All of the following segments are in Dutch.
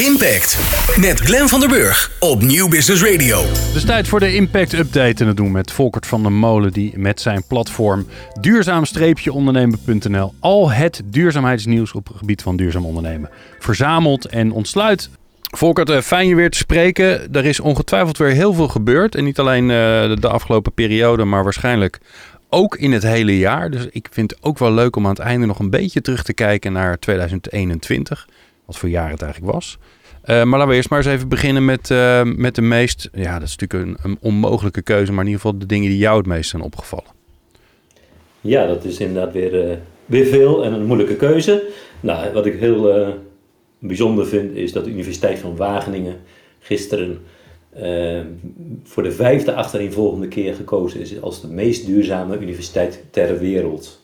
Impact met Glenn van der Burg op Nieuw Business Radio. Het is tijd voor de Impact Update en dat doen we met Volkert van der Molen die met zijn platform duurzaam-ondernemen.nl al het duurzaamheidsnieuws op het gebied van duurzaam ondernemen verzamelt en ontsluit. Volkert, eh, fijn je weer te spreken. Er is ongetwijfeld weer heel veel gebeurd en niet alleen eh, de afgelopen periode, maar waarschijnlijk ook in het hele jaar. Dus ik vind het ook wel leuk om aan het einde nog een beetje terug te kijken naar 2021 wat voor jaar het eigenlijk was. Uh, maar laten we eerst maar eens even beginnen met, uh, met de meest, ja, dat is natuurlijk een, een, onmogelijke keuze, maar in ieder geval de dingen die jou het meest zijn opgevallen. Ja, dat is inderdaad weer, uh, weer veel en een moeilijke keuze. Nou, wat ik heel bijzonder vind, is dat de Universiteit van Wageningen gisteren voor de vijfde achtereenvolgende keer gekozen is als de meest duurzame universiteit ter wereld.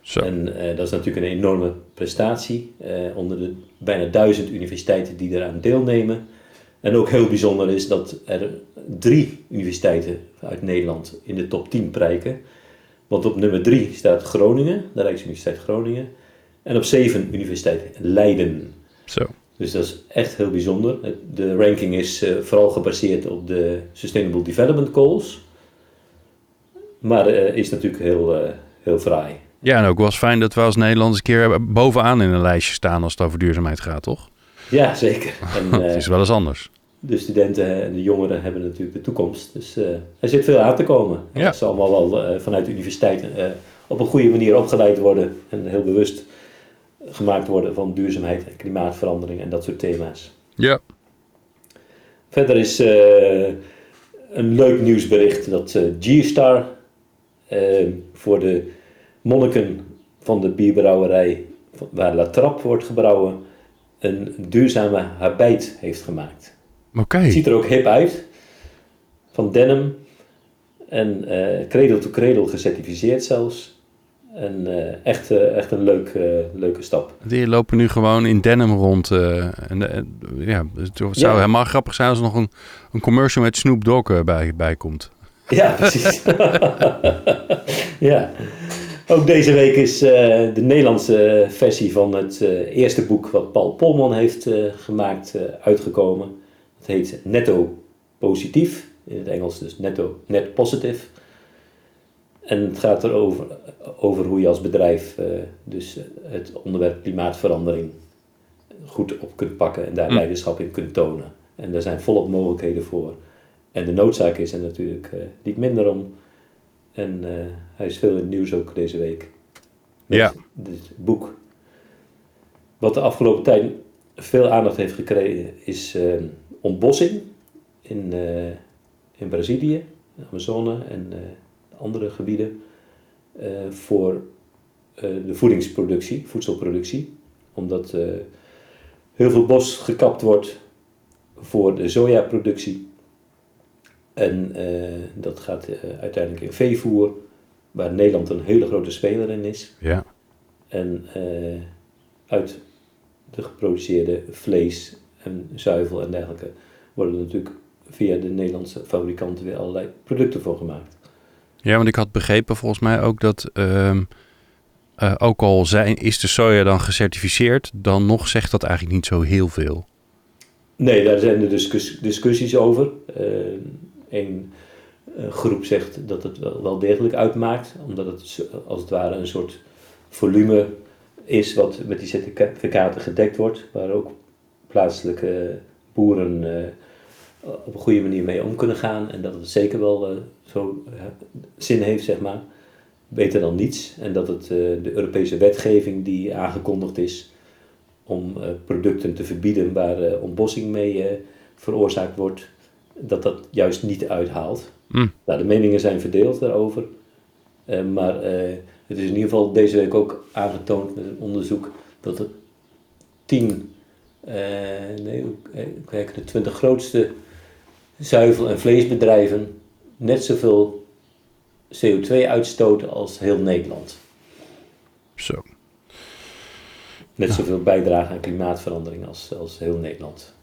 Zo. En uh, dat is natuurlijk een enorme prestatie uh, onder de bijna duizend universiteiten die eraan deelnemen. En ook heel bijzonder is dat er drie universiteiten uit Nederland in de top 10 prijken. Want op nummer 3 staat Groningen, de Rijksuniversiteit Groningen. En op 7 Universiteit Leiden. Zo. Dus dat is echt heel bijzonder. De ranking is uh, vooral gebaseerd op de Sustainable Development Goals. Maar is natuurlijk heel, heel fraai. Ja, en ook wel eens fijn dat we als Nederlanders een keer bovenaan in een lijstje staan als het over duurzaamheid gaat, toch? Ja, zeker. En, het is wel eens anders. De studenten en de jongeren hebben natuurlijk de toekomst. Dus uh, er zit veel aan te komen. Ja. Het zal allemaal wel uh, vanuit de universiteiten uh, op een goede manier opgeleid worden en heel bewust gemaakt worden van duurzaamheid en klimaatverandering en dat soort thema's. Ja. Verder is een leuk nieuwsbericht dat G-Star voor de monniken van de bierbrouwerij waar La Trappe wordt gebrouwen een duurzame habit heeft gemaakt. Oké. Het ziet er ook hip uit. Van denim en uh, cradle to cradle gecertificeerd zelfs. En uh, echt, uh, echt een leuk, leuke stap. Die lopen nu gewoon in denim rond. en, ja, het zou ja. helemaal grappig zijn als er nog een, een commercial met Snoop Dogg bij, bij komt. Ja, precies. ja. Ook deze week is uh, de Nederlandse versie van het uh, eerste boek wat Paul Polman heeft uh, gemaakt uitgekomen. Het heet Netto Positief, in het Engels dus Netto Net Positive. En het gaat erover over hoe je als bedrijf dus het onderwerp klimaatverandering goed op kunt pakken en daar hm. leiderschap in kunt tonen. En daar zijn volop mogelijkheden voor. En de noodzaak is er natuurlijk niet minder om en uh, hij is veel in het nieuws ook deze week. Met ja. Dit boek. Wat de afgelopen tijd veel aandacht heeft gekregen is uh, ontbossing in, uh, in Brazilië, Amazone en andere gebieden voor de voedingsproductie, voedselproductie. Omdat heel veel bos gekapt wordt voor de sojaproductie. En uh, dat gaat uh, uiteindelijk in veevoer, waar Nederland een hele grote speler in is. Ja. En uh, uit de geproduceerde vlees en zuivel en dergelijke worden natuurlijk via de Nederlandse fabrikanten weer allerlei producten voor gemaakt. Ja, want ik had begrepen volgens mij ook dat ehm, ook al zijn, is de soja dan gecertificeerd, dan nog zegt dat eigenlijk niet zo heel veel. Nee, daar zijn er discuss discussies over. Een eh, groep zegt dat het wel, degelijk uitmaakt, omdat het als het ware een soort volume is wat met die certificaten gedekt wordt, waar ook plaatselijke boeren uh, op een goede manier mee om kunnen gaan en dat het zeker wel uh, zo zin heeft, zeg maar. Beter dan niets. En dat het de Europese wetgeving die aangekondigd is om producten te verbieden waar ontbossing mee veroorzaakt wordt, dat dat juist niet uithaalt. Mm. Nou, de meningen zijn verdeeld daarover. Uh, maar uh, het is in ieder geval deze week ook aangetoond met een onderzoek dat de 10, uh, nee, kijk, de 20 grootste zuivel- en vleesbedrijven net zoveel CO2 uitstoten als heel Nederland. Zo. Net zoveel bijdragen aan klimaatverandering als, als heel Nederland.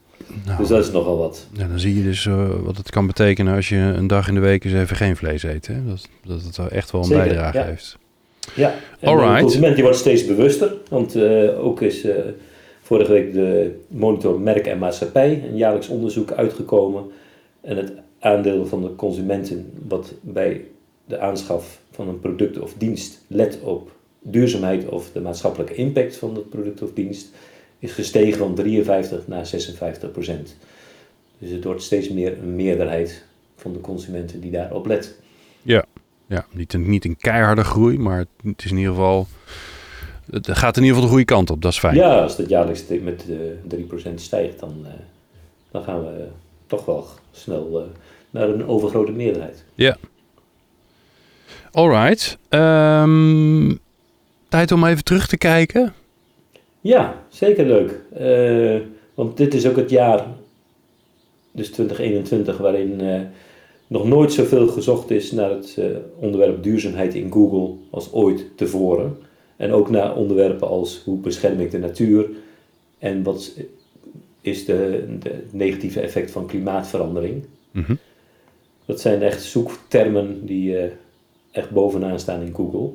Nou, dus dat is nogal wat. Ja, dan zie je dus uh, wat het kan betekenen als je een dag in de week eens even geen vlees eet. Hè? Dat, dat het wel echt wel een Zeker, bijdrage ja. heeft. Ja, en Alright. de consument die wordt steeds bewuster. Want uh, ook is uh, vorige week de monitor Merk en Maatschappij, een jaarlijks onderzoek uitgekomen. En het aandeel van de consumenten wat bij de aanschaf van een product of dienst let op duurzaamheid of de maatschappelijke impact van dat product of dienst, is gestegen van 53 naar 56 procent. Dus het wordt steeds meer een meerderheid van de consumenten die daarop let. Ja, ja niet, een, niet een keiharde groei, maar het is in ieder geval. Het gaat in ieder geval de goede kant op, dat is fijn. Ja, als het jaarlijks met uh, 3% stijgt, dan, uh, dan gaan we toch wel snel naar een overgrote meerderheid. Ja. Alright. Um, tijd om even terug te kijken. Ja, zeker leuk. Uh, want dit is ook het jaar, dus 2021, waarin uh, nog nooit zoveel gezocht is naar het uh, onderwerp duurzaamheid in Google als ooit tevoren. En ook naar onderwerpen als hoe bescherm ik de natuur en wat is de, de negatieve effect van klimaatverandering. Mm -hmm. Dat zijn echt zoektermen die echt bovenaan staan in Google.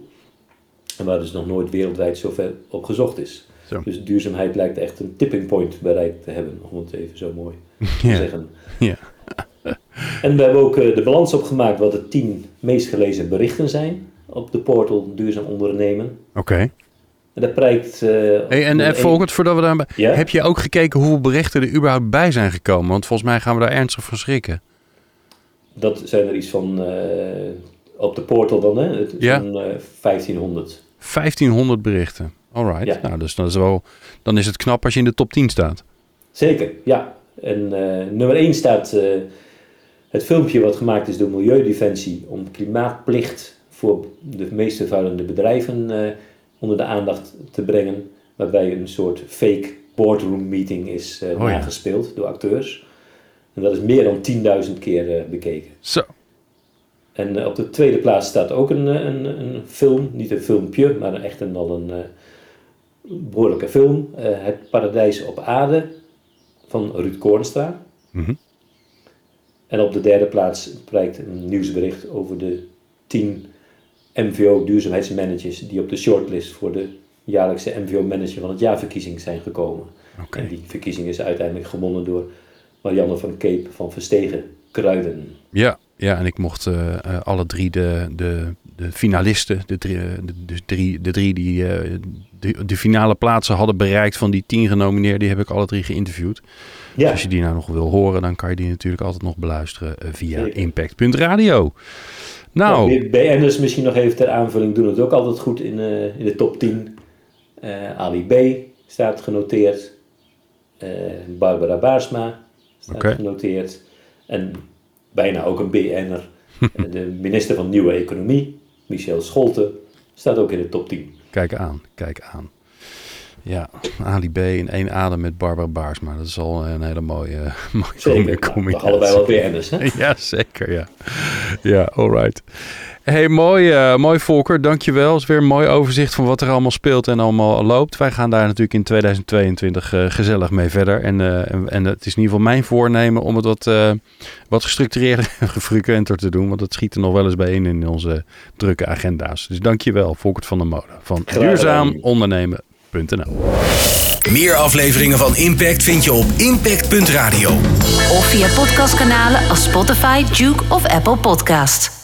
En waar dus nog nooit wereldwijd zoveel op gezocht is. Zo. Dus duurzaamheid lijkt echt een tipping point bereikt te hebben, om het even zo mooi te ja. zeggen. Ja. en we hebben ook uh, de balans opgemaakt wat de tien meest gelezen berichten zijn op de portal Duurzaam Ondernemen. Oké. Okay. En dat prijkt... Uh, hey, en uh, Volkert, voordat we daar... Ja? Heb je ook gekeken hoeveel berichten er überhaupt bij zijn gekomen? Want volgens mij gaan we daar ernstig van schrikken. Dat zijn er iets van... op de portal dan, hè? Het ja? Van, 1500. 1500 berichten. Alright. Ja. Nou, dus dan is, wel, dan is het knap als je in de top 10 staat. Zeker, ja. En uh, nummer 1 staat uh, het filmpje wat gemaakt is door Milieudefensie om klimaatplicht voor de meest vervuilende bedrijven uh, onder de aandacht te brengen. Waarbij een soort fake boardroom meeting is oh, nagespeeld ja. door acteurs. En dat is meer dan 10.000 keer bekeken. Zo. En op de tweede plaats staat ook een, een, een film, niet een filmpje, maar echt een, al een behoorlijke film. Uh, het Paradijs op Aarde van Ruud Koornstra. Mm -hmm. En op de derde plaats prijkt een nieuwsbericht over de tien MVO duurzaamheidsmanagers die op de shortlist voor de jaarlijkse MVO manager van het jaarverkiezing zijn gekomen. Okay. En die verkiezing is uiteindelijk gewonnen door Marianne van Keep van Verstegen Kruiden. Ja, ja, en ik mocht uh, uh, alle drie de, de, de finalisten, de drie, de, de drie, de drie die uh, de, de, finale plaatsen hadden bereikt van die tien genomineerden, die heb ik alle drie geïnterviewd. Ja. Dus als je die nou nog wil horen, dan kan je die natuurlijk altijd nog beluisteren via impact.radio. Nou, BN'ers misschien nog even ter aanvulling doen het ook altijd goed in, in de top 10. Ali B staat genoteerd. Barbara Baarsma staat okay. genoteerd. En bijna ook een BN'er. de minister van Nieuwe Economie, Michel Scholte, staat ook in de top 10. Kijk aan, kijk aan. Ja, Ali B in één adem met Barbara Baarsma. Dat is al een hele mooie, mooie zeker, combinatie. Nou, allebei wel BN'ers, hè? Ja, zeker, ja. Ja, alright. Hey, mooi, uh, mooi Volker, dankjewel. Het is weer een mooi overzicht van wat er allemaal speelt en allemaal loopt. Wij gaan daar natuurlijk in 2022 uh, gezellig mee verder. En, uh, en, en, het is in ieder geval mijn voornemen om het wat, wat gestructureerder en gefrequenter te doen. Want dat schiet er nog wel eens bij in in onze drukke agenda's. Dus dankjewel, Volkert van der Molen van Duurzaam Ondernemen. Meer afleveringen van Impact vind je op impact.radio. Of via podcastkanalen als Spotify, Duke of Apple Podcast.